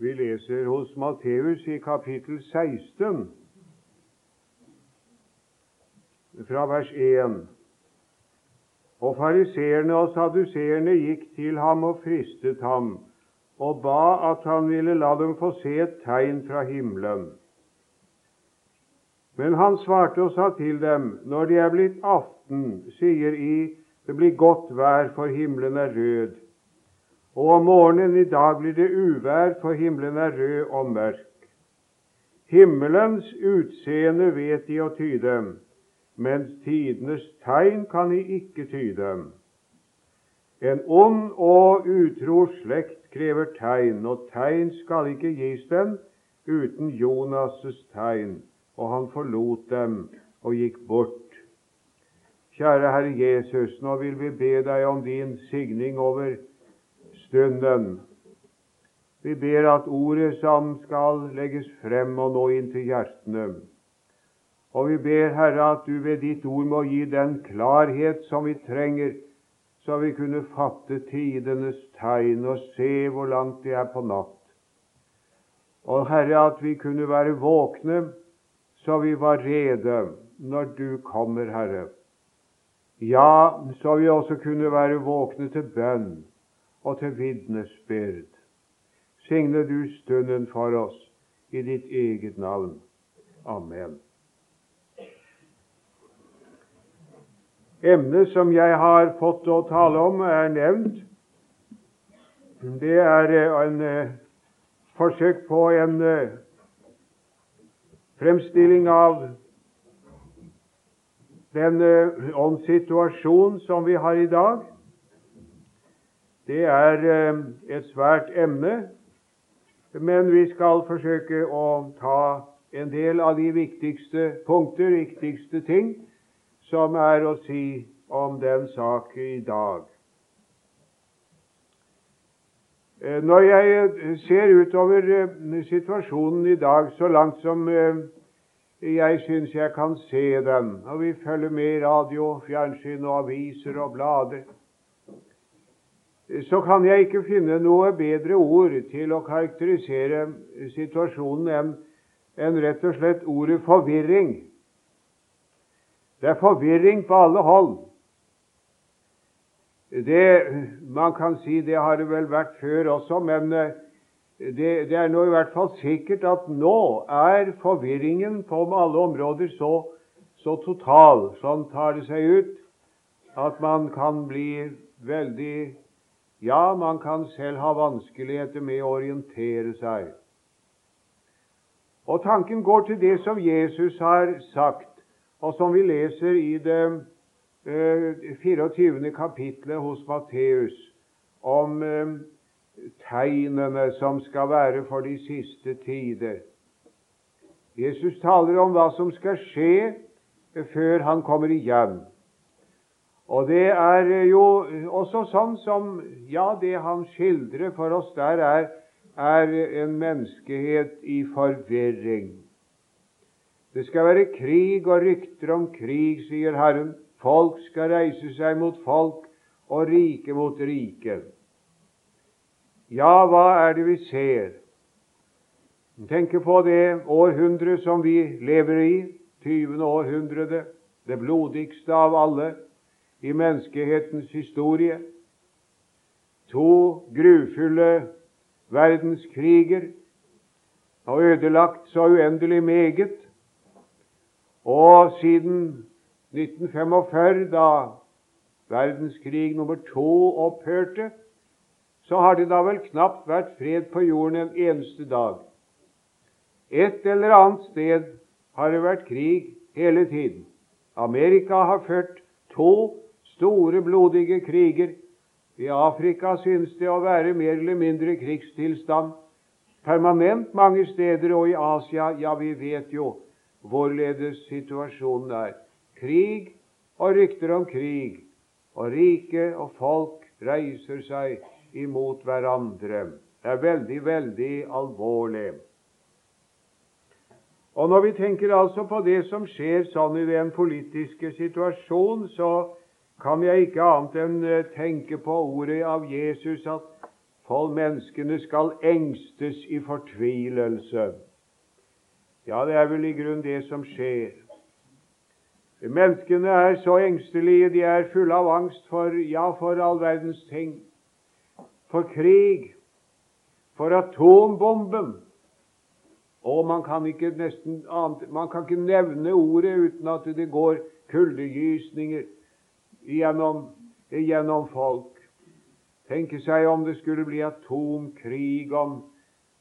Vi leser hos Matteus i kapittel 16, fra vers 1. Og fariseerne og saduseerne gikk til ham og fristet ham, og ba at han ville la dem få se et tegn fra himmelen. Men han svarte og sa til dem, når de er blitt aften, sier I, det blir godt vær, for himmelen er rød. Og om morgenen i dag blir det uvær, for himmelen er rød og mørk. Himmelens utseende vet de å tyde, mens tidenes tegn kan de ikke tyde. En ond og utro slekt krever tegn, og tegn skal ikke gis dem uten Jonas' tegn. Og han forlot dem og gikk bort. Kjære Herre Jesus, nå vil vi be deg om din signing over stunden. Vi ber at ordet som skal legges frem og nå inn til hjertene. Og vi ber, Herre, at du ved ditt ord må gi den klarhet som vi trenger, så vi kunne fatte tidenes tegn og se hvor langt det er på natt. Og Herre, at vi kunne være våkne, så vi var rede når du kommer, Herre. Ja, så vi også kunne være våkne til bønn og til vitnesbyrd. Signe du stunden for oss i ditt eget navn. Amen. Emnet som jeg har fått å tale om, er nevnt. Det er eh, en uh, forsøk på en uh, fremstilling av den åndssituasjonen åndssituasjon som vi har i dag. Det er eh, et svært emne, men vi skal forsøke å ta en del av de viktigste punkter, viktigste ting, som er å si om den sak i dag. Eh, når jeg eh, ser utover situasjonen i dag, så langt som jeg syns jeg kan se den, og vi følger med i radio, fjernsyn og aviser og blader, så kan jeg ikke finne noe bedre ord til å karakterisere situasjonen enn en rett og slett ordet forvirring. Det er forvirring på alle hold. Det, man kan si det har det vel vært før også, men eh, det, det er nå i hvert fall sikkert at nå er forvirringen på alle områder så, så total. Sånn tar det seg ut at man kan bli veldig ja, man kan selv ha vanskeligheter med å orientere seg. Og Tanken går til det som Jesus har sagt, og som vi leser i det eh, 24. kapitlet hos Matteus, om eh, tegnene som skal være for de siste tider. Jesus taler om hva som skal skje før han kommer igjen. Og det er jo også sånn som Ja, det han skildrer for oss der, er, er en menneskehet i forvirring. Det skal være krig og rykter om krig, sier Herren. Folk skal reise seg mot folk og rike mot rike. Ja, hva er det vi ser? Tenk på det århundret som vi lever i, 20. århundret, det blodigste av alle i menneskehetens historie. To grufulle verdenskriger har ødelagt så uendelig meget. Og siden 1945, da verdenskrig nummer to opphørte, så har det da vel knapt vært fred på jorden en eneste dag. Et eller annet sted har det vært krig hele tiden. Amerika har ført to store, blodige kriger. I Afrika synes det å være mer eller mindre krigstilstand permanent mange steder, og i Asia Ja, vi vet jo hvorledes situasjonen er. Krig og rykter om krig, og rike og folk reiser seg imot hverandre. Det er veldig, veldig alvorlig. Og Når vi tenker altså på det som skjer sånn i den politiske situasjonen, så kan jeg ikke annet enn eh, tenke på ordet av Jesus at for menneskene skal engstes i fortvilelse. Ja, det er vel i grunnen det som skjer. Menneskene er så engstelige, de er fulle av angst for, ja, for all verdens ting. For krig, for atombomben. Og man kan ikke nesten annet, man kan ikke nevne ordet uten at det går kuldegysninger gjennom, gjennom folk. Tenke seg om det skulle bli atomkrig, om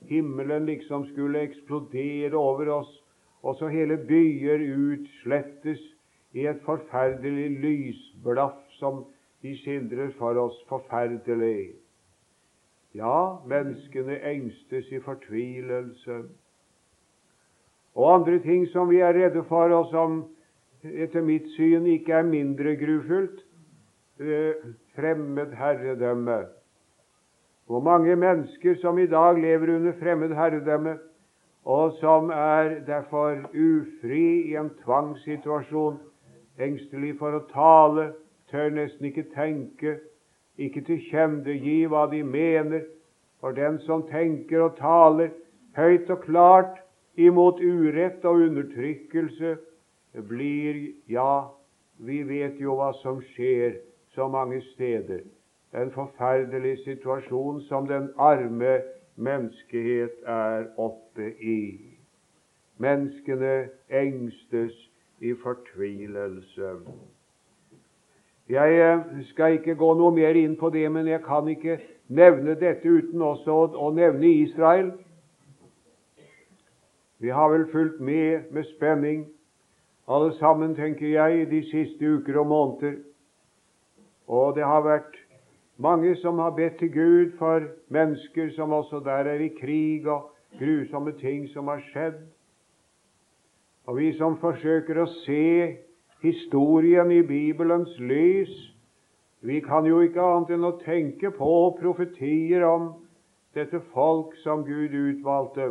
himmelen liksom skulle eksplodere over oss, og så hele byer utslettes i et forferdelig lysblaff som de skildrer for oss forferdelig. Ja, menneskene engstes i fortvilelse. Og andre ting som vi er redde for, og som etter mitt syn ikke er mindre grufullt, fremmed herredømme. Hvor mange mennesker som i dag lever under fremmed herredømme, og som er derfor ufri i en tvangssituasjon, engstelig for å tale, tør nesten ikke tenke, ikke tilkjennegi hva de mener. For den som tenker og taler høyt og klart imot urett og undertrykkelse, blir Ja, vi vet jo hva som skjer så mange steder. En forferdelig situasjon som den arme menneskehet er oppe i. Menneskene engstes i fortvilelse. Jeg eh, skal ikke gå noe mer inn på det, men jeg kan ikke nevne dette uten også å nevne Israel. Vi har vel fulgt med med spenning, alle sammen, tenker jeg, de siste uker og måneder. Og det har vært mange som har bedt til Gud for mennesker som også der er i krig, og grusomme ting som har skjedd. Og vi som forsøker å se historien i Bibelens lys, vi kan jo ikke annet enn å tenke på profetier om dette folk som Gud utvalgte,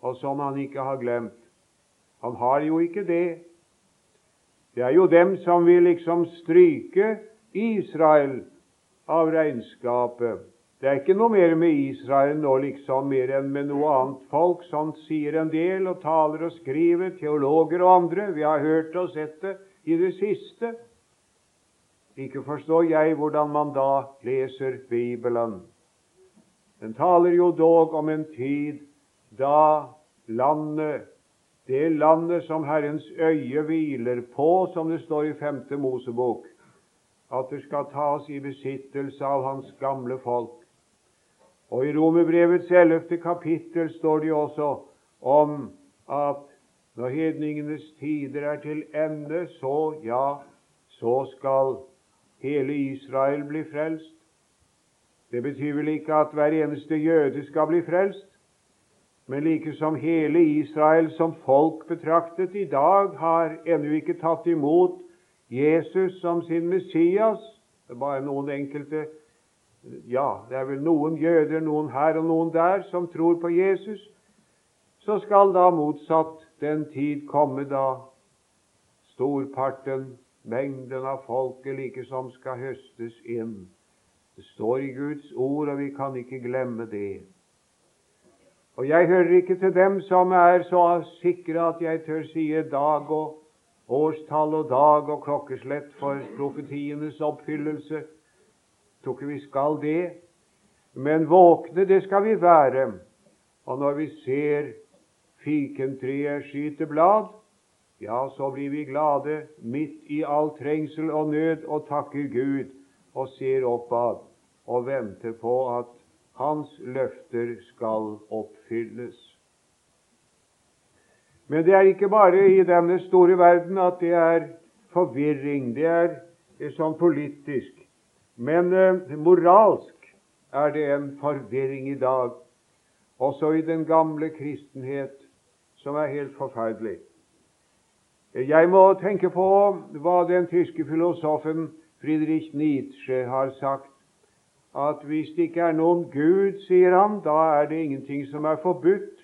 og som han ikke har glemt. Han har jo ikke det. Det er jo dem som vil liksom stryke Israel av regnskapet. Det er ikke noe mer med Israel nå liksom mer enn med noe annet folk. Sånt sier en del og taler og skriver, teologer og andre. Vi har hørt og sett det i det siste. Ikke forstår jeg hvordan man da leser Bibelen. Den taler jo dog om en tid da landet, det landet som Herrens øye hviler på, som det står i femte Mosebok, at det skal tas i besittelse av hans gamle folk. Og i Romerbrevets ellevte kapittel står det også om at når hedningenes tider er til ende, så ja, så skal hele Israel bli frelst. Det betyr vel ikke at hver eneste jøde skal bli frelst, men like som hele Israel som folk betraktet i dag har ennå ikke tatt imot Jesus som sin Messias. Det er bare noen enkelte Ja, det er vel noen jøder, noen her og noen der, som tror på Jesus. Så skal da motsatt den tid komme da storparten, mengden av folket, likesom skal høstes inn. Det står i Guds ord, og vi kan ikke glemme det. Og jeg hører ikke til dem som er så sikre at jeg tør si dag og årstall og dag og klokkeslett for profetienes oppfyllelse. Jeg tror ikke vi skal det. Men våkne, det skal vi være. Og når vi ser fikentreet skyte blad, ja, så blir vi glade midt i all trengsel og nød og takker Gud og ser oppad og venter på at Hans løfter skal oppfylles. Men det er ikke bare i denne store verden at det er forvirring. Det er, sånn politisk. Men eh, moralsk er det en forvirring i dag, også i den gamle kristenhet, som er helt forferdelig. Jeg må tenke på hva den tyske filosofen Friedrich Nietzsche har sagt. At hvis det ikke er noen Gud, sier han, da er det ingenting som er forbudt.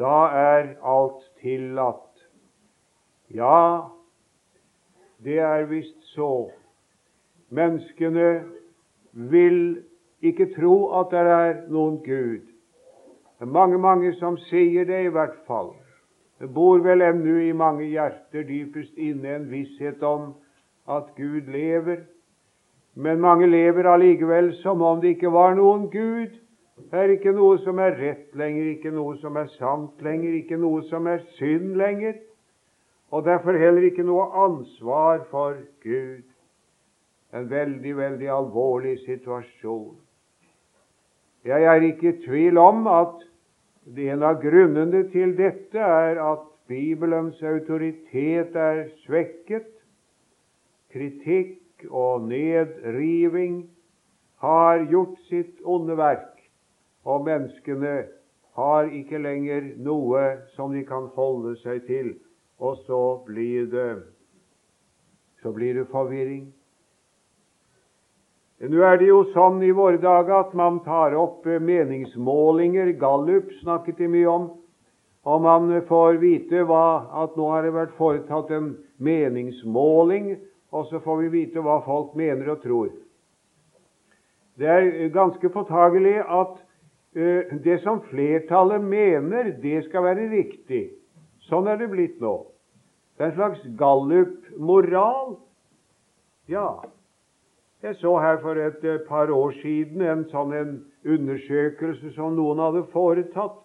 Da er alt tillatt. Ja, det er visst så. Menneskene vil ikke tro at det er noen Gud. Det er mange, mange som sier det, i hvert fall. Det bor vel ennå i mange hjerter dypest inne en visshet om at Gud lever. Men mange lever allikevel som om det ikke var noen Gud. Det er ikke noe som er rett lenger, ikke noe som er sant lenger, ikke noe som er synd lenger. Og derfor heller ikke noe ansvar for Gud. En veldig, veldig alvorlig situasjon. Jeg er ikke i tvil om at en av grunnene til dette er at Bibelens autoritet er svekket. Kritikk og nedriving har gjort sitt onde verk, og menneskene har ikke lenger noe som de kan holde seg til. Og så blir det, så blir det forvirring. Nå er det jo sånn i våre dager at man tar opp eh, meningsmålinger. Gallup snakket de mye om. Og man får vite hva, at nå har det vært foretatt en meningsmåling, og så får vi vite hva folk mener og tror. Det er ganske påtagelig at uh, det som flertallet mener, det skal være riktig. Sånn er det blitt nå. Det er en slags gallup-moral. Ja, jeg så her for et eh, par år siden en sånn en undersøkelse som noen hadde foretatt.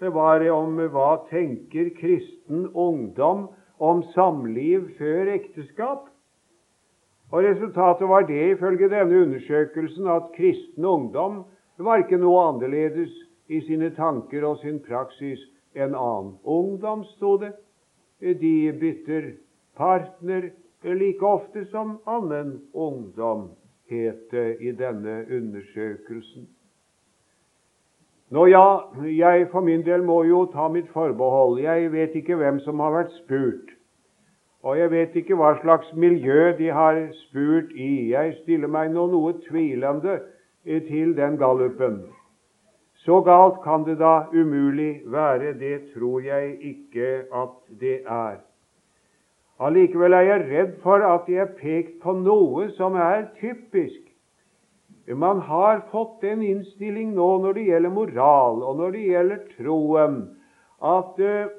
Det var om hva tenker kristen ungdom om samliv før ekteskap. Og Resultatet var det, ifølge denne undersøkelsen, at kristen ungdom var ikke noe annerledes i sine tanker og sin praksis enn annen ungdom, sto det. De bytter partner like ofte som annen ungdom, het det i denne undersøkelsen. Nå ja, jeg for min del må jo ta mitt forbehold. Jeg vet ikke hvem som har vært spurt. Og jeg vet ikke hva slags miljø de har spurt i. Jeg stiller meg nå noe tvilende til den gallupen. Så galt kan det da umulig være. Det tror jeg ikke at det er. Allikevel er jeg redd for at de er pekt på noe som er typisk. Man har fått en innstilling nå når det gjelder moral og når det gjelder troen, at uh,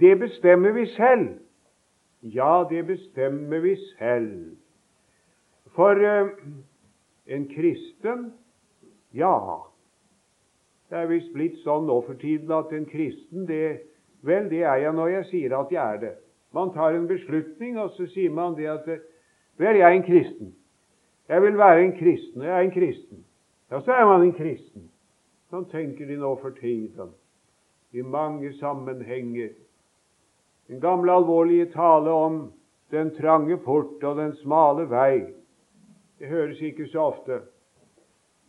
det bestemmer vi selv. Ja, det bestemmer vi selv. For eh, en kristen Ja, det er visst blitt sånn nå for tiden at en kristen, det, vel, det er jeg når jeg sier at jeg er det. Man tar en beslutning, og så sier man det at Vel, jeg er en kristen. Jeg vil være en kristen, og jeg er en kristen. Ja, så er man en kristen. Sånn tenker de nå for tiden, i mange sammenhenger. Den gamle, alvorlige tale om den trange port og den smale vei. Det høres ikke så ofte.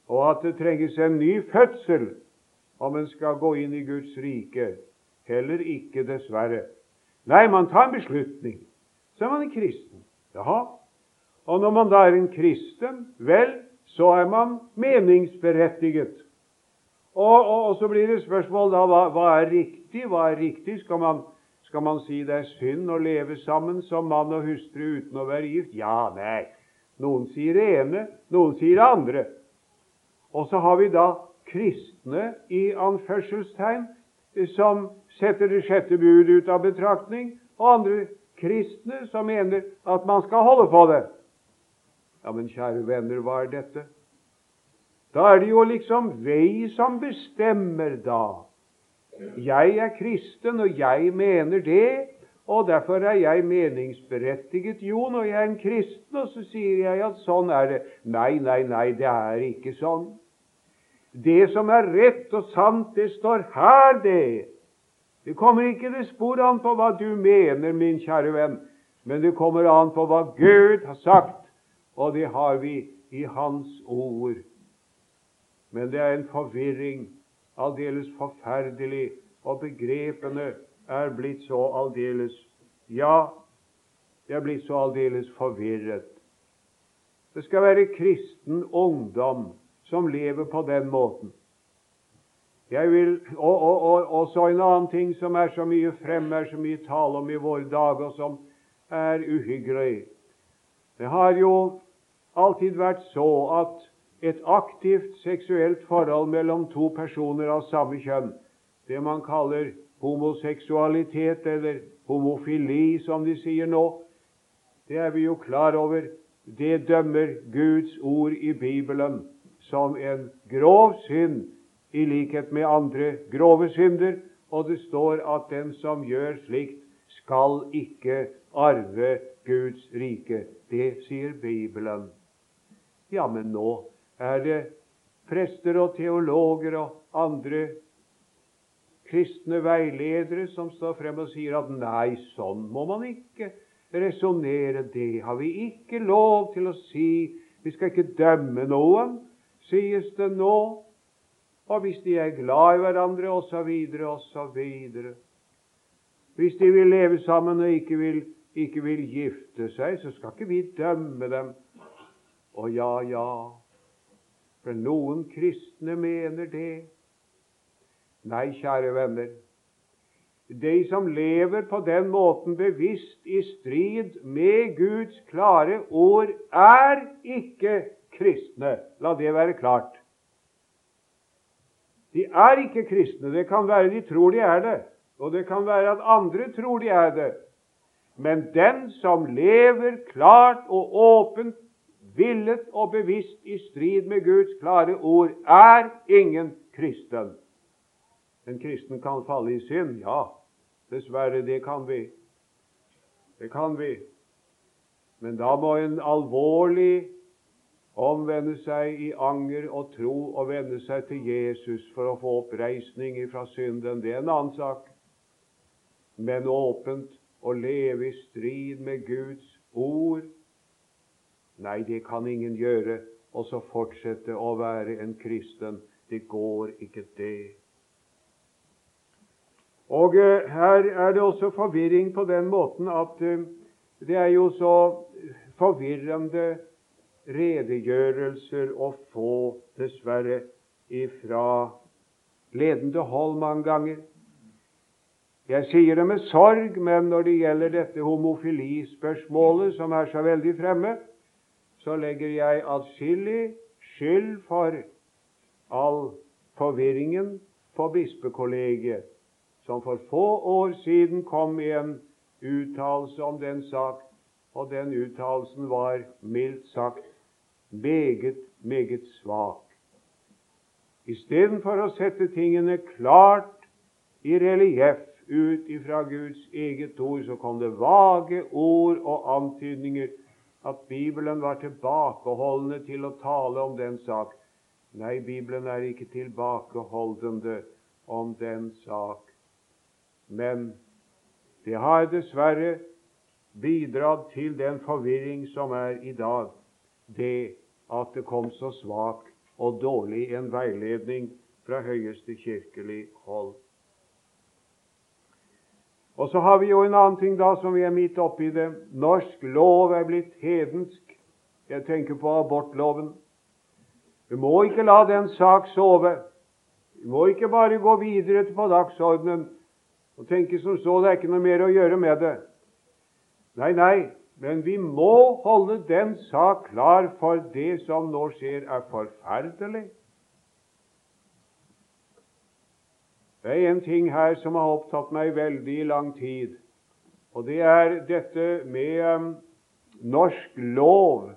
Og at det trenges en ny fødsel om en skal gå inn i Guds rike. Heller ikke, dessverre. Nei, man tar en beslutning. Så er man en kristen. Jaha. Og når man da er en kristen, vel, så er man meningsberettiget. Og, og, og så blir det spørsmål da hva, hva, er riktig? Hva er riktig? Skal man, skal man si det er synd å leve sammen som mann og hustru uten å være gift? Ja, nei. Noen sier det ene, noen sier det andre. Og så har vi da kristne i anførselstegn som setter det sjette bud ut av betraktning, og andre kristne som mener at man skal holde på det. Ja, men kjære venner, hva er dette? Da er det jo liksom vei som bestemmer, da. Jeg er kristen, og jeg mener det, og derfor er jeg meningsberettiget. Jo, når jeg er en kristen, og så sier jeg at sånn er det. Nei, nei, nei, det er ikke sånn. Det som er rett og sant, det står her, det. Det kommer ikke det spor an på hva du mener, min kjære venn, men det kommer an på hva Gud har sagt, og det har vi i Hans ord. Men det er en forvirring, aldeles forferdelig, og begrepene er blitt så aldeles Ja, det er blitt så aldeles forvirret. Det skal være kristen ungdom som lever på den måten. Jeg vil, og, og, og, og, så en annen ting som er så mye fremme, er så mye tale om i våre dager, som er uhyggelig. Det har jo alltid vært så at et aktivt seksuelt forhold mellom to personer av samme kjønn, det man kaller homoseksualitet, eller homofili, som de sier nå, det er vi jo klar over. Det dømmer Guds ord i Bibelen som en grov synd, i likhet med andre grove synder. Og det står at den som gjør slikt, skal ikke arve Guds rike. Det sier Bibelen. Ja, men nå er det prester og teologer og andre kristne veiledere som står frem og sier at nei, sånn må man ikke resonnere. Det har vi ikke lov til å si. Vi skal ikke dømme noen, sies det nå. Og hvis de er glad i hverandre, osv., osv. Hvis de vil leve sammen og ikke vil, ikke vil gifte seg, så skal ikke vi dømme dem. Og ja, ja, for noen kristne mener det. Nei, kjære venner, de som lever på den måten bevisst i strid med Guds klare ord, er ikke kristne. La det være klart. De er ikke kristne. Det kan være de tror de er det, og det kan være at andre tror de er det. Men den som lever klart og åpent, villet og bevisst i strid med Guds klare ord, er ingen kristen. En kristen kan falle i synd. Ja, dessverre, det kan vi. Det kan vi. Men da må en alvorlig omvende seg i anger og tro og vende seg til Jesus for å få oppreisning fra synden. Det er en annen sak. Men åpent å leve i strid med Guds ord Nei, det kan ingen gjøre, og så fortsette å være en kristen. Det går ikke, det. Og eh, Her er det også forvirring på den måten at eh, det er jo så forvirrende redegjørelser å få, dessverre, ifra ledende hold mange ganger. Jeg sier det med sorg, men når det gjelder dette homofilispørsmålet, som er så veldig fremme, så legger jeg atskillig skyld for all forvirringen på bispekollegiet som for få år siden kom med en uttalelse om den sak, og den uttalelsen var mildt sagt meget, meget svak. Istedenfor å sette tingene klart i relieff ut ifra Guds eget ord, så kom det vage ord og antydninger at Bibelen var tilbakeholdende til å tale om den sak. Nei, Bibelen er ikke tilbakeholdende om den sak. Men det har dessverre bidratt til den forvirring som er i dag, det at det kom så svak og dårlig en veiledning fra høyeste kirkelig hold. Og så har vi jo en annen ting da som vi er midt oppi det. Norsk lov er blitt hedensk. Jeg tenker på abortloven. Vi må ikke la den sak sove. Vi må ikke bare gå videre på dagsordenen og tenke som så det er ikke noe mer å gjøre med det. Nei, nei, men vi må holde den sak klar, for det som nå skjer, er forferdelig. Det er en ting her som har opptatt meg veldig i lang tid, og det er dette med um, norsk lov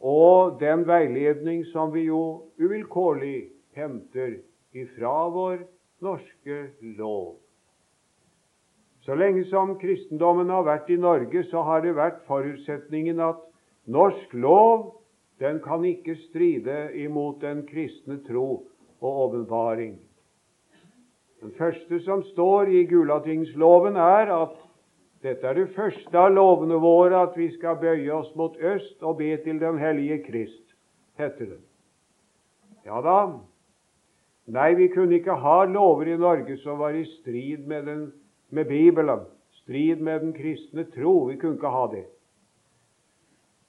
og den veiledning som vi jo uvilkårlig henter ifra vår norske lov. Så lenge som kristendommen har vært i Norge, så har det vært forutsetningen at norsk lov den kan ikke stride imot den kristne tro og åpenbaring. Den første som står i Gulatingsloven, er at dette er det første av lovene våre, at vi skal bøye oss mot øst og be til den hellige Krist, heter det. Ja da. Nei, vi kunne ikke ha lover i Norge som var i strid med den med Bibelen, strid med den kristne tro. Vi kunne ikke ha det.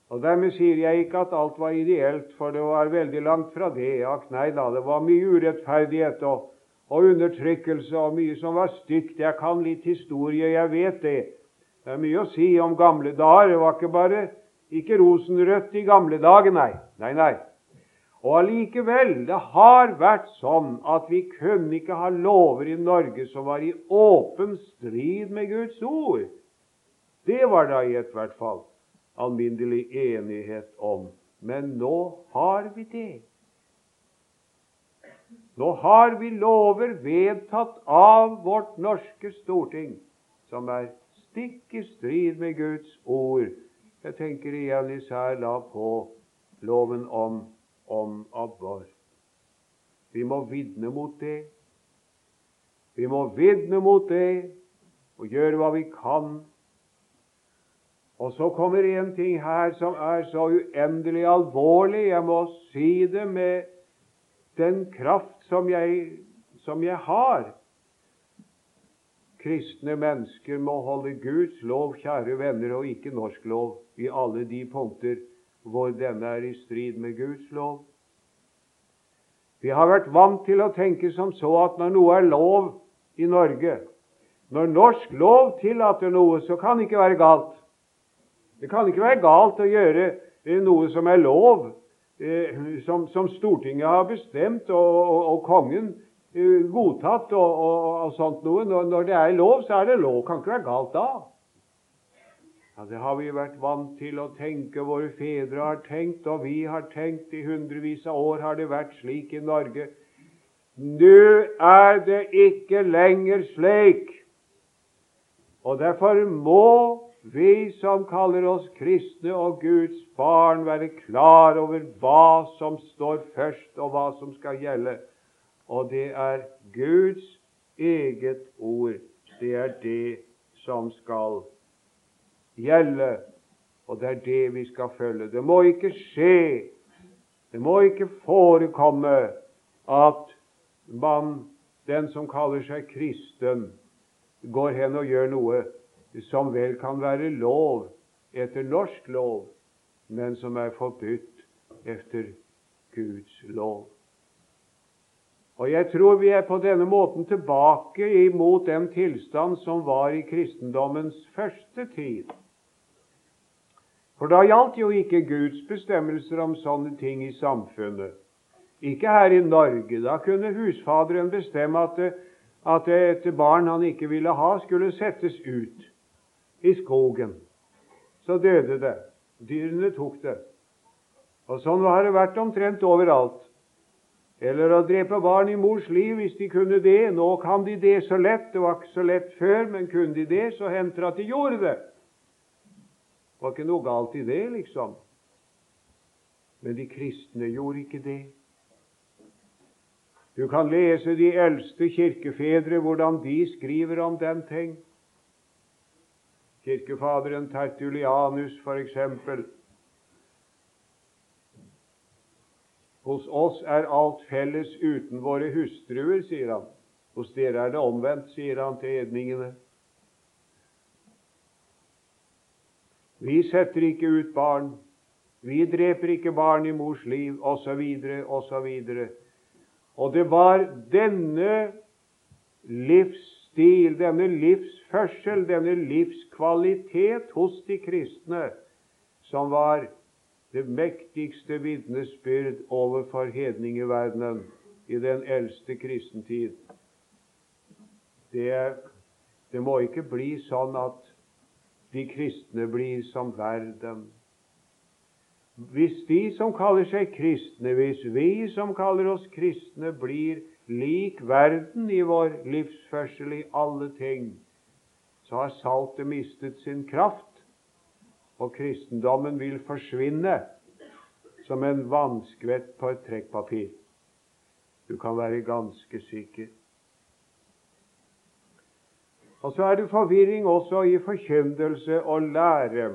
Og Dermed sier jeg ikke at alt var ideelt, for det var veldig langt fra det. Ak, nei da, det var mye urettferdighet og, og undertrykkelse og mye som var stygt. Jeg kan litt historie, jeg vet det. Det er mye å si om gamle dager. Det var ikke bare ikke rosenrødt i gamle dager, nei. Nei, nei. Og allikevel, det har vært sånn at vi kunne ikke ha lover i Norge som var i åpen strid med Guds ord. Det var da i hvert fall alminnelig enighet om. Men nå har vi det. Nå har vi lover vedtatt av vårt norske storting som er stikk i strid med Guds ord. Jeg tenker igjen især la på loven om om abort. Vi må vitne mot det. Vi må vitne mot det og gjøre hva vi kan. Og så kommer en ting her som er så uendelig alvorlig. Jeg må si det med den kraft som jeg, som jeg har. Kristne mennesker må holde Guds lov, kjære venner, og ikke norsk lov i alle de punkter hvor denne er i strid med Guds lov. Vi har vært vant til å tenke som så at når noe er lov i Norge Når norsk lov tillater noe, så kan det ikke være galt. Det kan ikke være galt å gjøre noe som er lov, som, som Stortinget har bestemt, og, og, og kongen eh, godtatt, og, og, sånt noe. Når, når det er lov, så er det lov. Kan ikke være galt da. Ja, Det har vi vært vant til å tenke. Våre fedre har tenkt, og vi har tenkt. I hundrevis av år har det vært slik i Norge. Nå er det ikke lenger slik. Og derfor må vi som kaller oss kristne og Guds barn, være klar over hva som står først, og hva som skal gjelde. Og det er Guds eget ord. Det er det som skal gjelde og det er det vi skal følge. Det må ikke skje, det må ikke forekomme at man, den som kaller seg kristen, går hen og gjør noe som vel kan være lov etter norsk lov, men som er forbudt etter Guds lov. Og Jeg tror vi er på denne måten tilbake imot den tilstand som var i kristendommens første tid. For da gjaldt jo ikke Guds bestemmelser om sånne ting i samfunnet. Ikke her i Norge. Da kunne husfaderen bestemme at, at et barn han ikke ville ha, skulle settes ut i skogen. Så døde det. Dyrene tok det. Og sånn har det vært omtrent overalt. Eller å drepe barn i mors liv hvis de kunne det. Nå kan de det så lett. Det var ikke så lett før, men kunne de det, så hendte det at de gjorde det. Det var ikke noe galt i det, liksom. Men de kristne gjorde ikke det. Du kan lese de eldste kirkefedre, hvordan de skriver om den ting. Kirkefaderen Tertulianus, f.eks. Hos oss er alt felles uten våre hustruer, sier han. Hos dere er det omvendt, sier han til edningene. Vi setter ikke ut barn. Vi dreper ikke barn i mors liv, osv., osv. Og det var denne livsstil, denne livsførsel, denne livskvalitet hos de kristne som var det mektigste vitnesbyrd overfor hedningeverdenen i den eldste kristentid. Det, det må ikke bli sånn at de kristne blir som verden. Hvis de som kaller seg kristne, hvis vi som kaller oss kristne, blir lik verden i vår livsførsel i alle ting, så har saltet mistet sin kraft, og kristendommen vil forsvinne som en vannskvett på et trekkpapir. Du kan være ganske sikker. Og så er det forvirring også i forkynnelse og lære.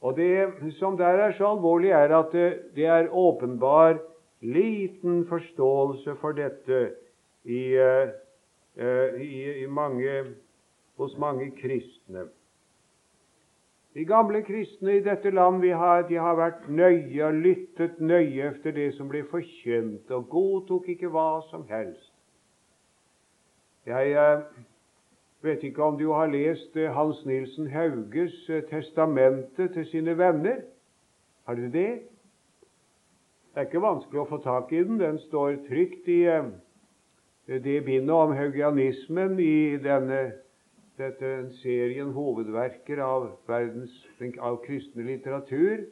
Og det som der er så alvorlig, er at det, det er åpenbar liten forståelse for dette i, uh, i, i mange, hos mange kristne. De gamle kristne i dette land vi har, de har vært nøye og lyttet nøye efter det som ble forkynt, og godtok ikke hva som helst. Jeg uh, vet ikke om du har lest eh, Hans Nilsen Hauges eh, testamente til sine venner. Har du det? Det er ikke vanskelig å få tak i den. Den står trygt i eh, det bindet om haugianismen i denne dette serien hovedverker av, verdens, av kristne litteratur.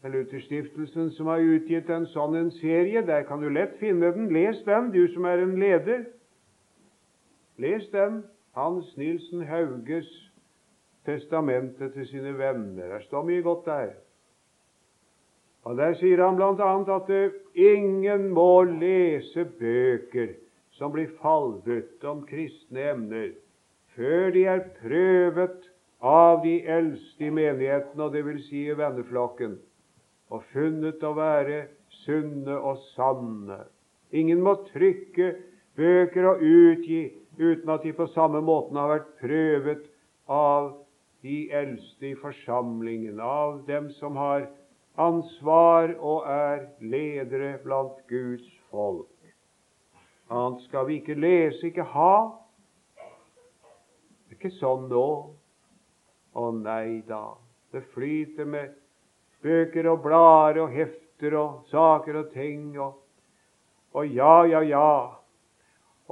Det er Lutherstiftelsen som har utgitt en sånn en serie. Der kan du lett finne den. Les den, du som er en leder. Les den. Hans Nilsen Hauges testamentet til sine venner. Det står mye godt der. Og Der sier han bl.a. at uh, ingen må lese bøker som blir falvet om kristne emner, før de er prøvet av de eldste i menigheten, og vil si i venneflokken, og funnet å være sunne og sanne. Ingen må trykke bøker og utgi uten at de på samme måten har vært prøvet av de eldste i forsamlingen, av dem som har ansvar og er ledere blant Guds folk. Annet skal vi ikke lese, ikke ha. Det er ikke sånn nå. Å nei da. Det flyter med bøker og blader og hefter og saker og ting og, og ja, ja, ja.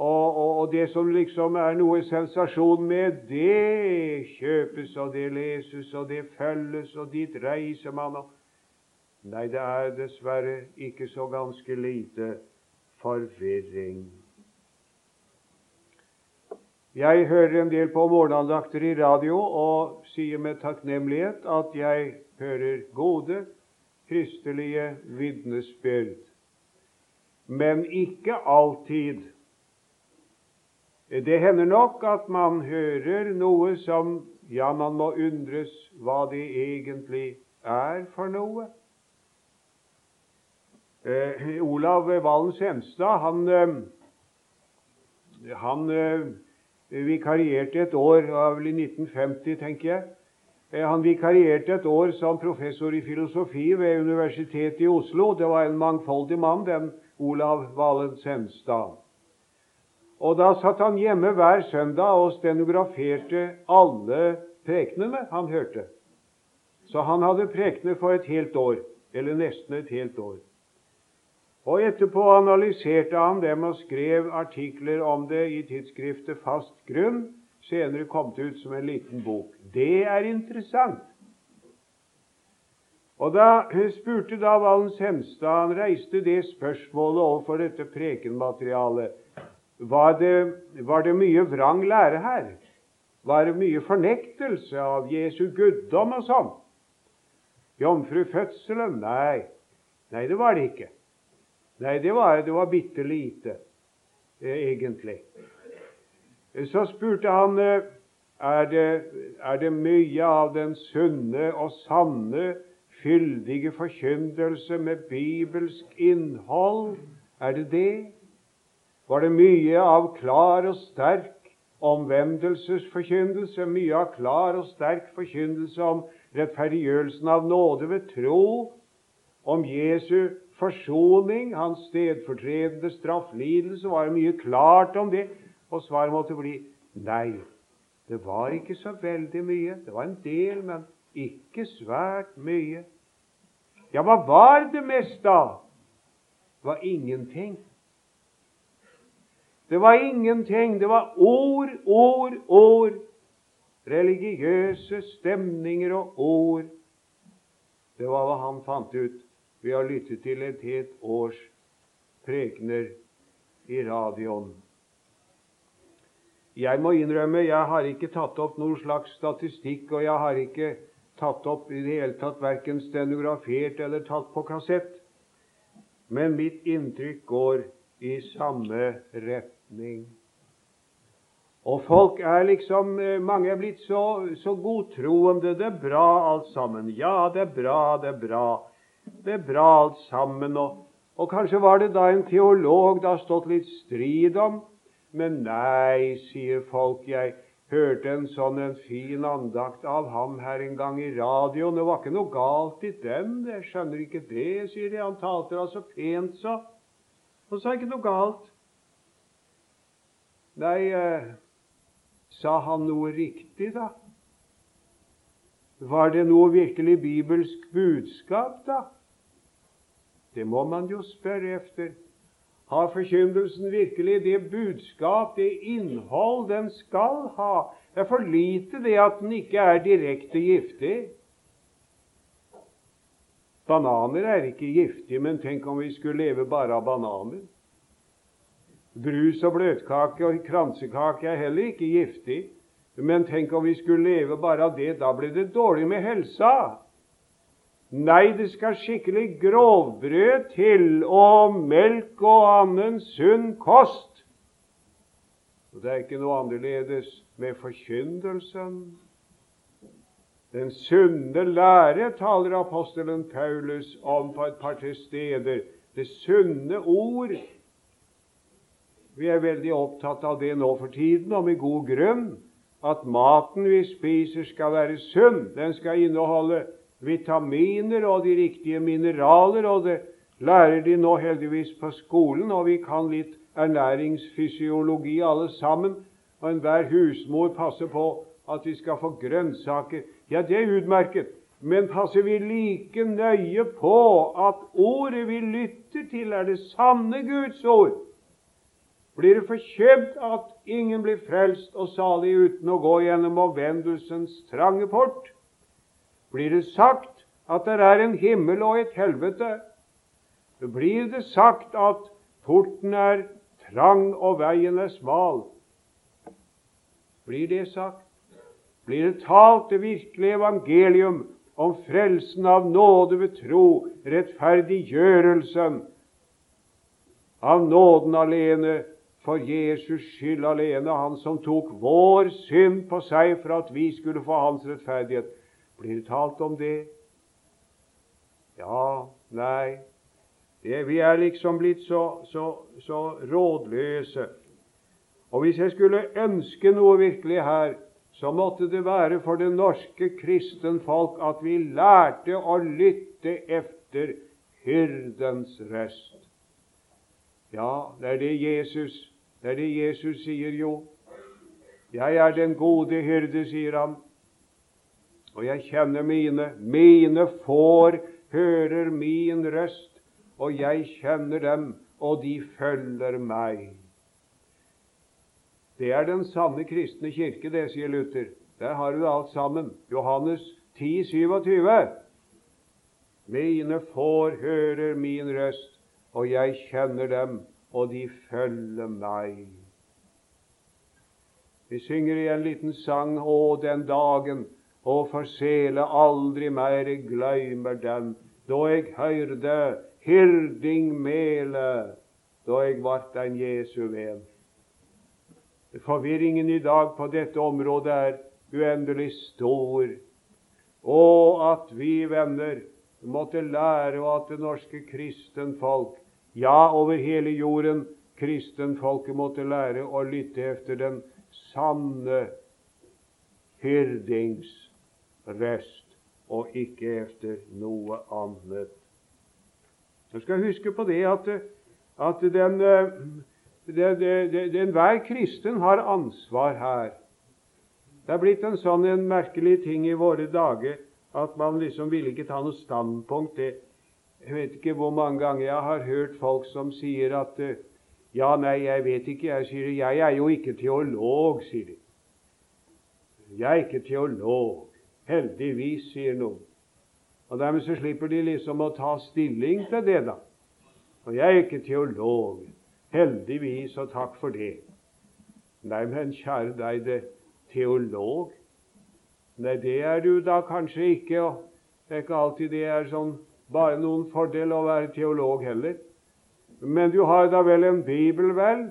Og, og, og, det som liksom er noe sensasjon med, det kjøpes, og det leses, og det følges, og dit reiser man. Og Nei, det er dessverre ikke så ganske lite forvirring. Jeg hører en del på morgenandakter i radio og sier med takknemlighet at jeg hører gode kristelige vitnesbyrd. Men ikke alltid det hender nok at man hører noe som ja, man må undres hva det egentlig er for noe. Eh, Olav Valen Senstad han, eh, han eh, vikarierte et år, det var vel i 1950, tenker jeg. Eh, han vikarierte et år som professor i filosofi ved Universitetet i Oslo. Det var en mangfoldig mann, den Olav Valen Senstad. Og da satt han hjemme hver søndag og stenograferte alle prekenene han hørte. Så han hadde prekener for et helt år, eller nesten et helt år. Og etterpå analyserte han dem og skrev artikler om det i tidsskriftet Fast grunn. Senere kom det ut som en liten bok. Det er interessant. Og da spurte da Valens Hemstad Han reiste det spørsmålet overfor dette prekenmaterialet. Var det, var det mye vrang lære her? Var det mye fornektelse av Jesu guddom og sånn? Jomfrufødselen? Nei. Nei, det var det ikke. Nei, det var, det var bitte lite, eh, egentlig. Så spurte han eh, er det, er det mye av den sunne og sanne, fyldige forkyndelse med bibelsk innhold. Er det det? var det mye av klar og sterk omvendelsesforkyndelse, mye av klar og sterk forkyndelse om rettferdiggjørelsen av nåde ved tro, om Jesu forsoning, hans stedfortredende strafflidelse, var det mye klart om det. Og svaret måtte bli nei. Det var ikke så veldig mye. Det var en del, men ikke svært mye. Ja, hva var det meste av? Det var ingenting. Det var ingenting. Det var ord, ord, ord. Religiøse stemninger og ord. Det var hva han fant ut ved har lyttet til et helt års prekener i radioen. Jeg må innrømme jeg har ikke tatt opp noen slags statistikk, og jeg har ikke tatt opp i det hele tatt verken stenografert eller tatt på kassett. Men mitt inntrykk går i samme retning. Og folk er liksom eh, Mange er blitt så, så godtroende. Det er bra alt sammen. Ja, det er bra, det er bra. Det er bra alt sammen. Og, og kanskje var det da en teolog det har stått litt strid om. Men nei, sier folk. Jeg hørte en sånn en fin andakt av ham her en gang i radioen. Det var ikke noe galt i den. Jeg skjønner ikke det, sier de. Han talte da så pent, så. Og så er det ikke noe galt. Nei, eh, sa han noe riktig, da? Var det noe virkelig bibelsk budskap, da? Det må man jo spørre efter. Har forkynnelsen virkelig det budskap, det innhold den skal ha? Det er for lite det at den ikke er direkte giftig. Bananer er ikke giftige, men tenk om vi skulle leve bare av bananer. Brus og bløtkake og kransekake er heller ikke giftig. Men tenk om vi skulle leve bare av det. Da blir det dårlig med helsa. Nei, det skal skikkelig grovbrød til, og melk og annen sunn kost. Og Det er ikke noe annerledes med forkyndelsen. Den sunne lære taler apostelen Paulus om på et par-tre steder. Det sunne ord. Vi er veldig opptatt av det nå for tiden, og med god grunn. At maten vi spiser, skal være sunn. Den skal inneholde vitaminer og de riktige mineraler, og det lærer de nå heldigvis på skolen, og vi kan litt ernæringsfysiologi alle sammen. Og enhver husmor passer på at vi skal få grønnsaker. Ja, det er utmerket. Men passer vi like nøye på at ordet vi lytter til, er det sanne Guds ord? Blir det forkjøpt at ingen blir frelst og salig uten å gå gjennom omvendelsens trange port? Blir det sagt at det er en himmel og et helvete? Blir det sagt at porten er trang og veien er smal? Blir det sagt? Blir det talt det virkelige evangelium om frelsen av nåde ved tro, rettferdiggjørelsen av nåden alene, for Jesus skyld alene, han som tok vår synd på seg for at vi skulle få hans rettferdighet. Blir det talt om det? Ja, nei. Det, vi er liksom blitt så, så, så rådløse. Og hvis jeg skulle ønske noe virkelig her, så måtte det være for det norske kristenfolk at vi lærte å lytte efter hyrdens røst. Ja, det er det Jesus det er det Jesus sier jo. Jeg er den gode hyrde, sier han. Og jeg kjenner mine. Mine får hører min røst, og jeg kjenner dem, og de følger meg. Det er den sanne kristne kirke, det, sier Luther. Der har du alt sammen. Johannes 10, 27. Mine får hører min røst, og jeg kjenner dem, og de følger meg. Vi synger i en liten sang Å, den dagen og for sele aldri mer eg gløymer den, da eg høyrde hirding mele, da eg vart ein Jesu ven. Forvirringen i dag på dette området er uendelig stor. Og at vi venner måtte lære, og at det norske kristenfolk, ja, over hele jorden, kristenfolket måtte lære å lytte efter den sanne hyrdings rest, og ikke efter noe annet. Du skal huske på det at, at den, den, den, enhver kristen har ansvar her. Det er blitt en sånn en merkelig ting i våre dager at man liksom vil ikke ta noe standpunkt. Det, jeg vet ikke hvor mange ganger jeg har hørt folk som sier at Ja, nei, jeg vet ikke. Jeg sier jeg er jo ikke teolog, sier de. Jeg er ikke teolog. Heldigvis, sier noen. Og Dermed så slipper de liksom å ta stilling til det, da. Og jeg er ikke teolog. Heldigvis, og takk for det. Nei, men kjære deg, det teolog Nei, det er du da kanskje ikke. og Det er ikke alltid det er sånn bare noen fordel å være teolog heller. Men du har da vel en bibel, vel?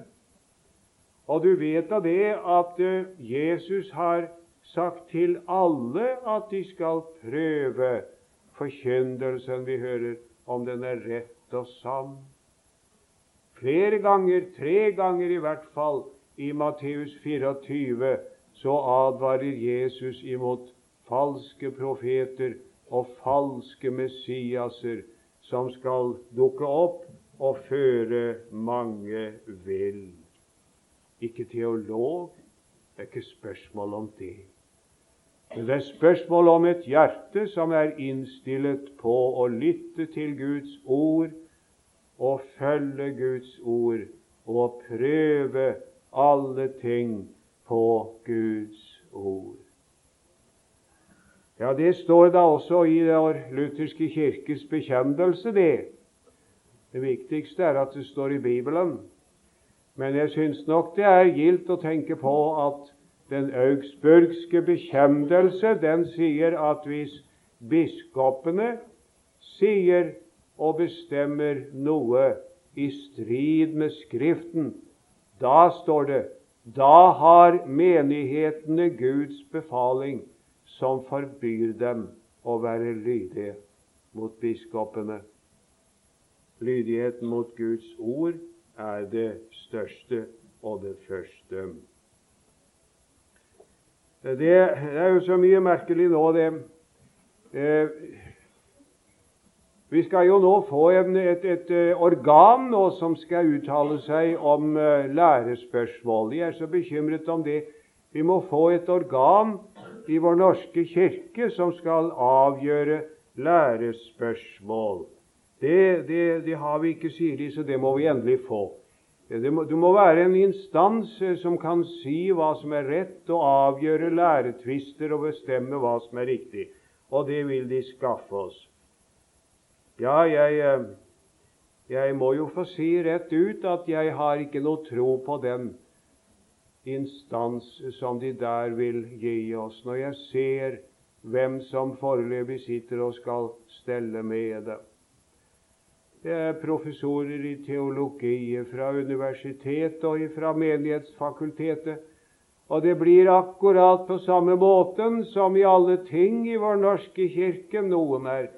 Og du vet da det at uh, Jesus har sagt til alle at de skal prøve forkyndelsen vi hører, om den er rett og sann. Flere ganger, tre ganger i hvert fall, i Matteus 24 så advarer Jesus imot falske profeter og falske messiaser som skal dukke opp og føre mange vill. Ikke teolog, det er ikke spørsmål om det. Men det er spørsmål om et hjerte som er innstillet på å lytte til Guds ord og følge Guds ord og prøve alle ting på Guds ord. Ja, Det står da også i den lutherske kirkes bekjennelse, det. Det viktigste er at det står i Bibelen. Men jeg syns nok det er gildt å tenke på at den augsburgske bekjennelse den sier at hvis biskopene sier og bestemmer noe i strid med Skriften, da står det da har menighetene Guds befaling som forbyr dem å være lydige mot biskopene. Lydigheten mot Guds ord er det største og det første. Det er jo så mye merkelig nå, det. Eh, vi skal jo nå få en, et, et, eh, organ nå som skal uttale seg om uh, lærespørsmål. De er så bekymret om det. Vi må få et organ i Vår norske kirke som skal avgjøre lærespørsmål. Det, det, det har vi ikke, sier de, så det må vi endelig få. Det må, det må, være en instans eh, som kan si hva som er rett, og avgjøre læretvister og bestemme hva som er riktig. Og det vil de skaffe oss. Ja, jeg, eh, jeg må jo få si rett ut at jeg har ikke noe tro på den instans som de der vil gi oss, når jeg ser hvem som foreløpig sitter og skal stelle med det. Det er professorer i teologi fra universitetet og fra Menighetsfakultetet. Og det blir akkurat på samme måten som i alle ting i vår norske kirke. Noen er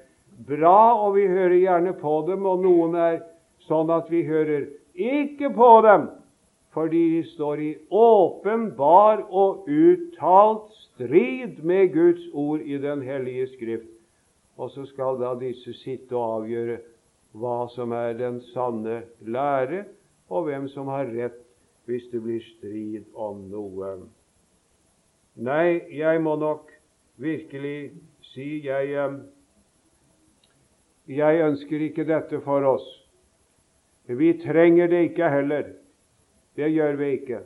bra, og vi hører gjerne på dem, og noen er sånn at vi hører ikke på dem, fordi de står i åpenbar og uttalt strid med Guds ord i Den hellige Skrift. Og så skal da disse sitte og avgjøre hva som er den sanne lære, og hvem som har rett hvis det blir strid om noe. Nei, jeg må nok virkelig si jeg, jeg ønsker ikke dette for oss. Vi trenger det ikke heller. Det gjør vi ikke.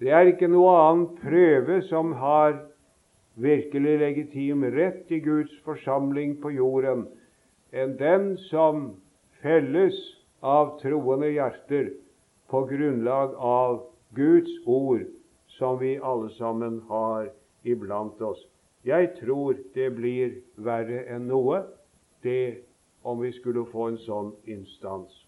Det er ikke noe annen prøve som har virkelig legitim rett i Guds forsamling på jorden enn den som felles av troende hjerter på grunnlag av Guds ord, som vi alle sammen har iblant oss. Jeg tror det blir verre enn noe, det om vi skulle få en sånn instans.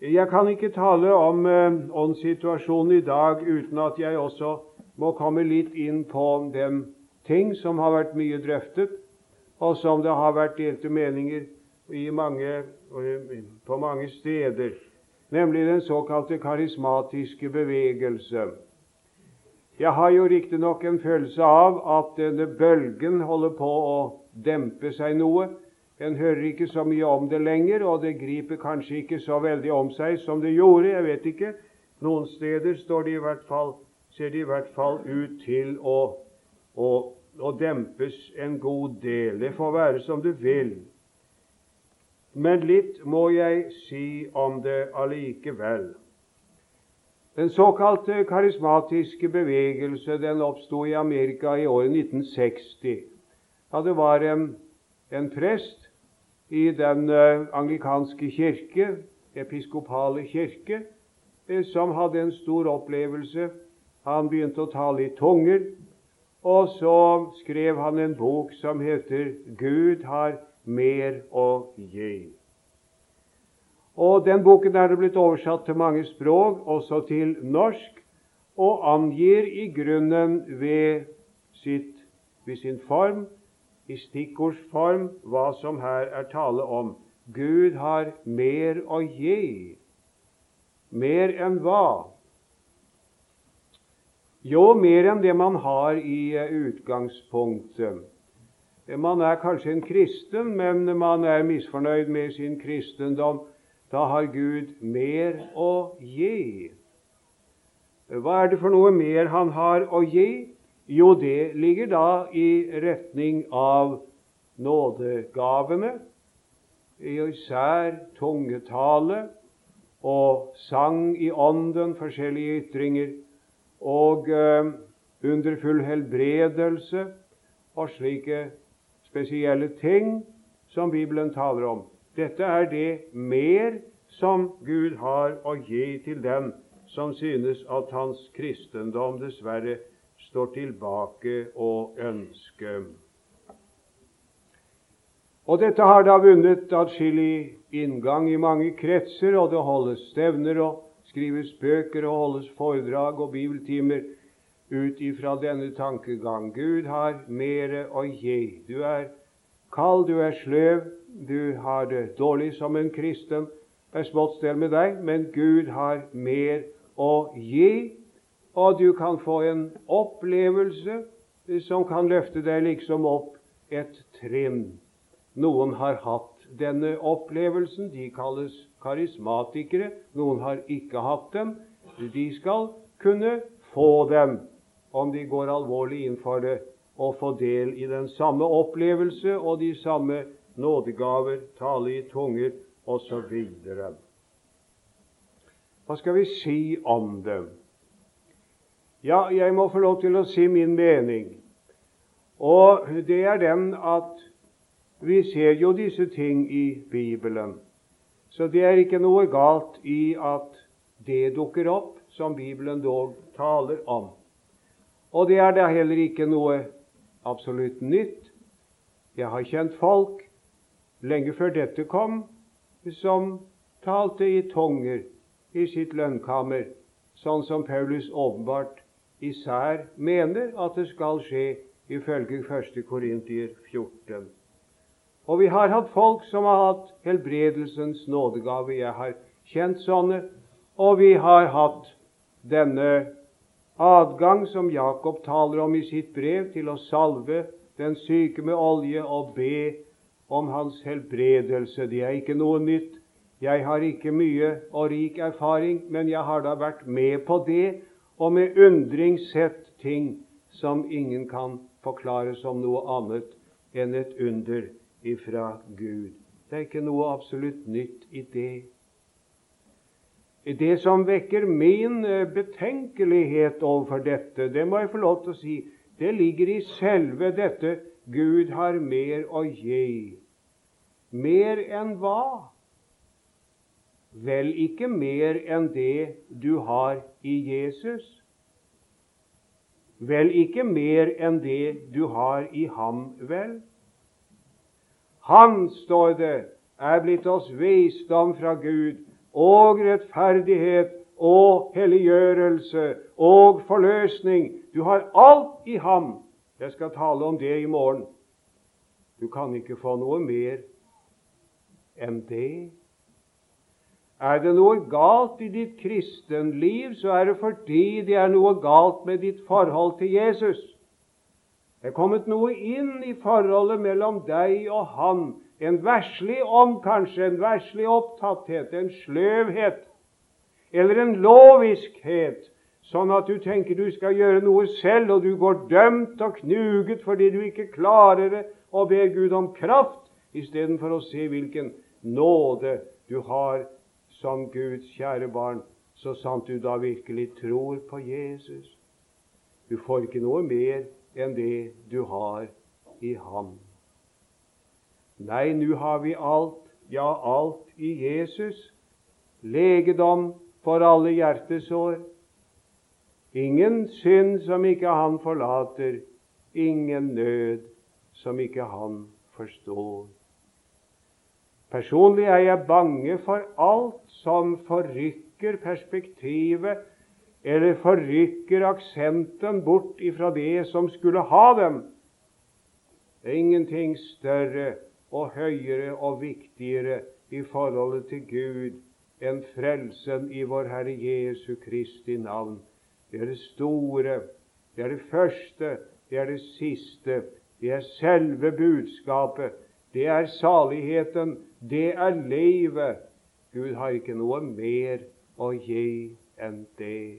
Jeg kan ikke tale om eh, åndssituasjonen i dag uten at jeg også må komme litt inn på den ting som har vært mye drøftet, og som det har vært delte meninger mange, på mange steder, nemlig den såkalte karismatiske bevegelse. Jeg har jo riktignok en følelse av at denne bølgen holder på å dempe seg noe. En hører ikke så mye om det lenger, og det griper kanskje ikke så veldig om seg som det gjorde. Jeg vet ikke. Noen steder det fall, ser det i hvert fall ut til å, å å dempes en god del. Det får være som det vil. Men litt må jeg si om det allikevel. Den såkalte karismatiske bevegelse den oppsto i Amerika i året 1960. Da det var en, en prest i den uh, anglikanske kirke, episkopale kirke, eh, som hadde en stor opplevelse. Han begynte å tale i tunger, og så skrev han en bok som heter 'Gud har mer å gi'. Og Den boken er det blitt oversatt til mange språk, også til norsk, og angir i grunnen ved, sitt, ved sin form, i stikkordsform, hva som her er tale om. Gud har mer å gi. Mer enn hva? Jo, mer enn det man har i eh, utgangspunktet. Man er kanskje en kristen, men man er misfornøyd med sin kristendom. Da har Gud mer å gi. Hva er det for noe mer Han har å gi? Jo, det ligger da i retning av nådegavene, især tungetale og sang i ånden, forskjellige ytringer, og eh, underfull helbredelse og slike spesielle ting som Bibelen taler om. Dette er det mer som Gud har å gi til den som synes at hans kristendom dessverre står tilbake og ønsker. Og Dette har da vunnet atskillig inngang i mange kretser, og det holdes stevner og skrives bøker og holdes foredrag og bibeltimer ut ifra denne tankegang. Gud har mere å gi. Du er kald, du er sløv, du har det dårlig som en kristen. Det er smått stell med deg, men Gud har mer å gi, og du kan få en opplevelse som kan løfte deg liksom opp et trinn. Noen har hatt denne opplevelsen. De kalles karismatikere. Noen har ikke hatt dem. De skal kunne få dem om de går alvorlig inn for det, og få del i den samme opplevelse og de samme nådegaver, tale i tunger osv. Hva skal vi si om dem? Ja, jeg må få lov til å si min mening. Og det er den at vi ser jo disse ting i Bibelen. Så det er ikke noe galt i at det dukker opp, som Bibelen dog taler om. Og det er da heller ikke noe absolutt nytt. Jeg har kjent folk lenge før dette kom, som talte i tunger i sitt lønnkammer, sånn som Paulus åpenbart især mener at det skal skje ifølge 1. Korintier 14. Og vi har hatt folk som har hatt helbredelsens nådegave. Jeg har kjent sånne. Og vi har hatt denne adgang som Jakob taler om i sitt brev, til å salve den syke med olje og be om hans helbredelse. Det er ikke noe nytt. Jeg har ikke mye og rik erfaring, men jeg har da vært med på det, og med undring sett ting som ingen kan forklare som noe annet enn et under ifra Gud. Det er ikke noe absolutt nytt i det. Det som vekker min eh, betenkelighet overfor dette, det må jeg få lov til å si, det ligger i selve dette Gud har mer å gi. Mer enn hva? Vel ikke mer enn det du har i Jesus. Vel ikke mer enn det du har i ham, vel? Han, står det, er blitt oss visdom fra Gud og rettferdighet og helliggjørelse og forløsning. Du har alt i ham. Jeg skal tale om det i morgen. Du kan ikke få noe mer enn det. Er det noe galt i ditt kristenliv, så er det fordi det er noe galt med ditt forhold til Jesus. Det er kommet noe inn i forholdet mellom deg og Han. En verslig ånd, kanskje, en verslig opptatthet, en sløvhet. Eller en loviskhet, sånn at du tenker du skal gjøre noe selv, og du går dømt og knuget fordi du ikke klarer det, og ber Gud om kraft istedenfor å se hvilken nåde du har som Guds kjære barn, så sant du da virkelig tror på Jesus. Du får ikke noe mer enn det du har i ham. Nei, nå har vi alt, ja, alt i Jesus. Legedom for alle hjertesår. Ingen synd som ikke han forlater, ingen nød som ikke han forstår. Personlig er jeg bange for alt som forrykker perspektivet eller forrykker aksenten bort ifra det som skulle ha dem. Det er ingenting større og høyere og viktigere i forholdet til Gud enn frelsen i vår Herre Jesu Kristi navn. Det er det store, det er det første, det er det siste. Det er selve budskapet. Det er saligheten. Det er livet. Gud har ikke noe mer å gi enn det.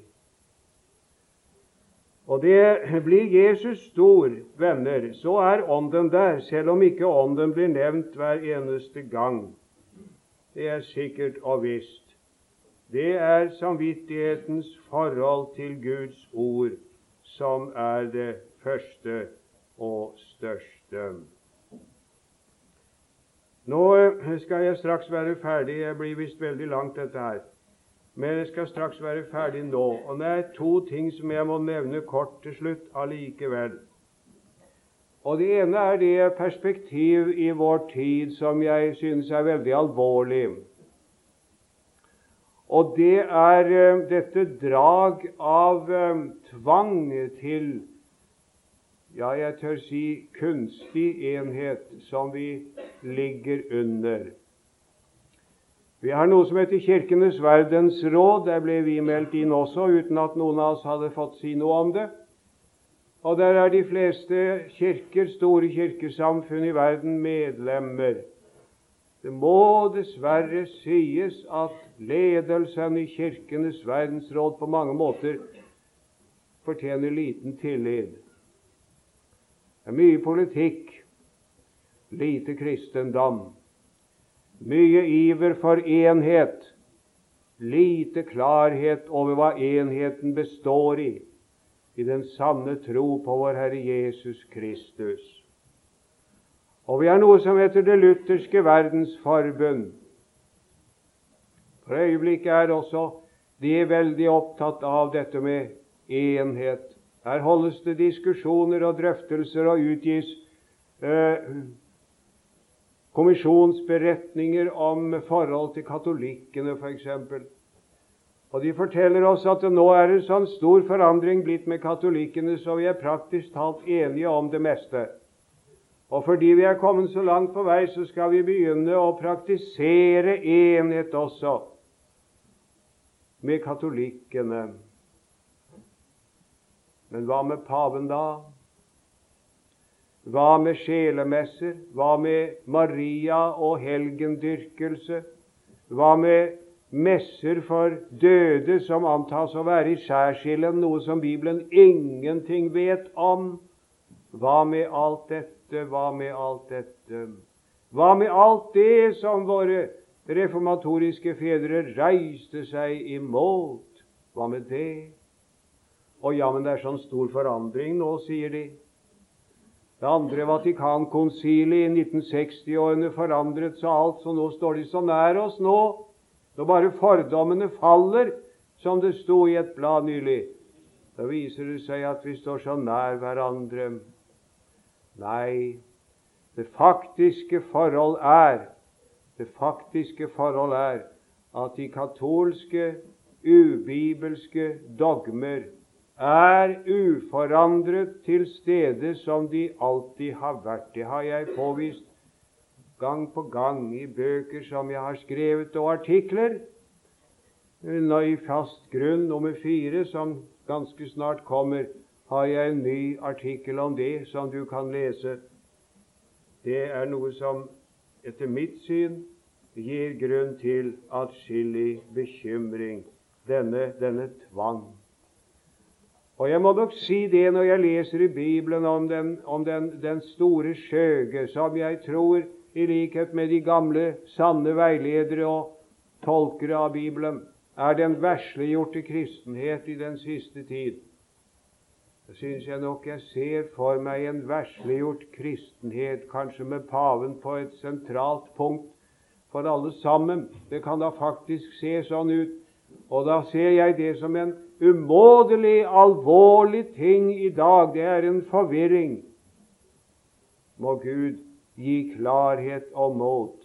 Og det blir Jesus stor, venner, så er Ånden der, selv om ikke Ånden blir nevnt hver eneste gang. det er sikkert og visst. Det er samvittighetens forhold til Guds ord som er det første og største. Nå skal jeg straks være ferdig. Jeg blir visst veldig langt, dette her. Men jeg skal straks være ferdig nå. Og det er to ting som jeg må nevne kort til slutt allikevel. Og Det ene er det perspektiv i vår tid som jeg synes er veldig alvorlig. Og det er uh, dette drag av uh, tvang til ja, jeg tør si kunstig enhet som vi ligger under. Vi har noe som heter Kirkenes verdensråd. Der ble vi meldt inn også, uten at noen av oss hadde fått si noe om det. Og der er de fleste kirker, store kirkesamfunn i verden, medlemmer. Det må dessverre sies at ledelsen i Kirkenes verdensråd på mange måter fortjener liten tillit. Det er mye politikk, lite kristendom. Mye iver for enhet, lite klarhet over hva enheten består i, i den sanne tro på vår Herre Jesus Kristus. Og vi har noe som heter Det lutherske verdensforbund. For øyeblikket er også de veldig opptatt av dette med enhet. Her holdes det diskusjoner og drøftelser og utgis eh, kommisjonsberetninger om forhold til katolikkene, f.eks. Og De forteller oss at nå er det sånn stor forandring blitt med katolikkene, så vi er praktisk talt enige om det meste. Og fordi vi er kommet så langt på vei, så skal vi begynne å praktisere enhet også med katolikkene. Men hva med paven, da? Hva med sjelemesser? Hva med Maria og helgendyrkelse? Hva med messer for døde som antas å være i skjærsilden, noe som Bibelen ingenting vet om? Hva med alt dette? Hva med alt dette? Hva med alt det som våre reformatoriske fedre reiste seg imot? Hva med det? Å ja, men det er sånn stor forandring nå, sier de. Det andre Vatikankonsilet i 1960-årene forandret seg alt, så nå står de så nær oss nå. Når bare fordommene faller, som det sto i et blad nylig, da viser det seg at vi står så nær hverandre. Nei, det faktiske forhold er det faktiske forhold er at de katolske, ubibelske dogmer er uforandret til stede som de alltid har vært. Det har jeg påvist gang på gang i bøker som jeg har skrevet, og artikler. I Fast grunn nummer fire, som ganske snart kommer, har jeg en ny artikkel om det som du kan lese. Det er noe som etter mitt syn gir grunn til atskillig bekymring, denne, denne tvang. Og jeg må nok si det når jeg leser i Bibelen om den, om den, den store skjøge, som jeg tror, i likhet med de gamle, sanne veiledere og tolkere av Bibelen, er den veslegjorte kristenhet i den siste tid. Da syns jeg nok jeg ser for meg en veslegjort kristenhet, kanskje med paven på et sentralt punkt for alle sammen. Det kan da faktisk se sånn ut. Og da ser jeg det som en umådelig alvorlig ting i dag. Det er en forvirring. Må Gud gi klarhet og mot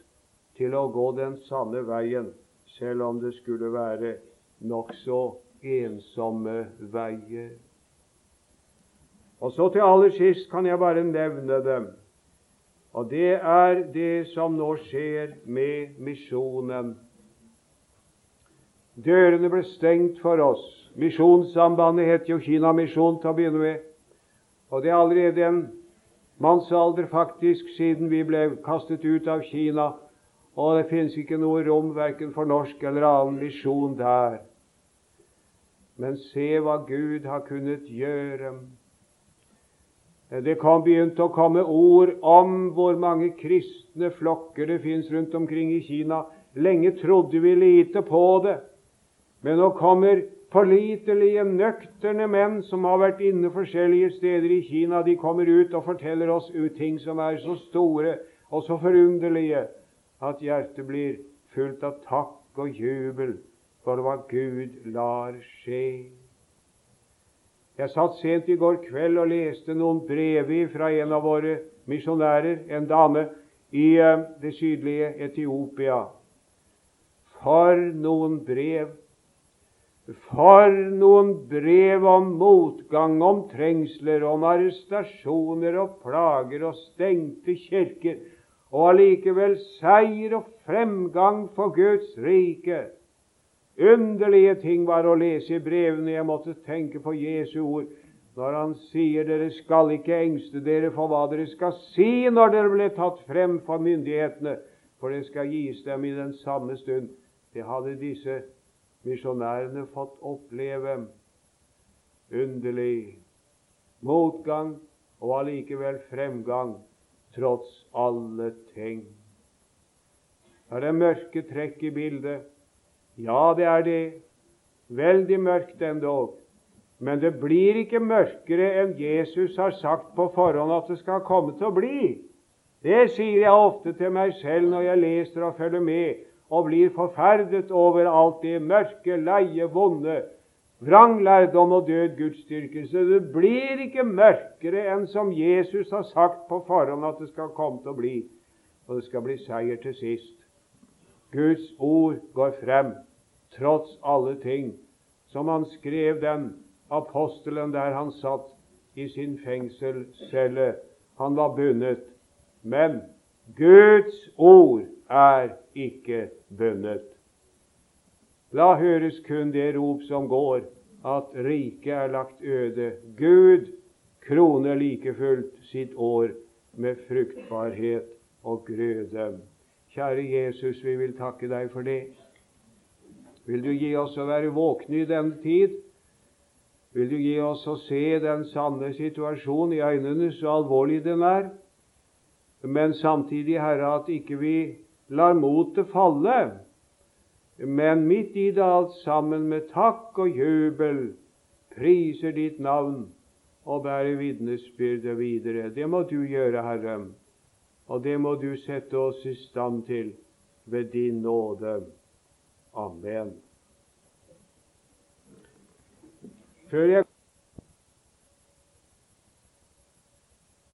til å gå den sanne veien, selv om det skulle være nokså ensomme veier. Og så til aller sist kan jeg bare nevne dem. Og det er det som nå skjer med misjonen. Dørene ble stengt for oss Misjonssambandet het jo Kinamisjon til å begynne med. Og det er allerede en mannsalder faktisk siden vi ble kastet ut av Kina. Og det finnes ikke noe rom verken for norsk eller annen misjon der. Men se hva Gud har kunnet gjøre. Det kom begynte å komme ord om hvor mange kristne flokker det fins rundt omkring i Kina Lenge trodde vi lite på det, men nå kommer pålitelige, nøkterne menn som har vært inne forskjellige steder i Kina. De kommer ut og forteller oss ting som er så store og så forunderlige at hjertet blir fullt av takk og jubel for hva Gud lar skje. Jeg satt sent i går kveld og leste noen brev fra en av våre misjonærer, en dame i eh, det sydlige Etiopia. For noen brev! For noen brev om motgang, om trengsler, om arrestasjoner og plager og stengte kirker, og allikevel seier og fremgang for Guds rike. Underlige ting var å lese i brevene. Jeg måtte tenke på Jesu ord når han sier dere skal ikke engste dere for hva dere skal si når dere blir tatt frem for myndighetene, for det skal gis dem i den samme stund. Det hadde disse misjonærene fått oppleve. Underlig motgang og allikevel fremgang tross alle ting. Er det mørke trekk i bildet? Ja, det er det. Veldig mørkt endog. Men det blir ikke mørkere enn Jesus har sagt på forhånd at det skal komme til å bli. Det sier jeg ofte til meg selv når jeg leser og følger med og blir forferdet over alt det mørke, leie, vonde, vranglærdom og død gudsdyrkelse. Det blir ikke mørkere enn som Jesus har sagt på forhånd at det skal komme til å bli. Og det skal bli seier til sist. Guds ord går frem, tross alle ting, som han skrev den apostelen der han satt i sin fengselscelle. Han var bundet. Men Guds ord er ikke bundet. La høres kun det rop som går, at riket er lagt øde. Gud kroner like fullt sitt år med fruktbarhet og grøde. Kjære Jesus, vi vil takke deg for det. Vil du gi oss å være våkne i denne tid? Vil du gi oss å se den sanne situasjonen i øynene, så alvorlig den er? Men samtidig, Herre, at ikke vi lar motet falle, men midt i det alt sammen med takk og jubel priser ditt navn og bærer vitnesbyrdet videre. Det må du gjøre, Herre, og det må du sette oss i stand til ved din nåde. Amen. Før jeg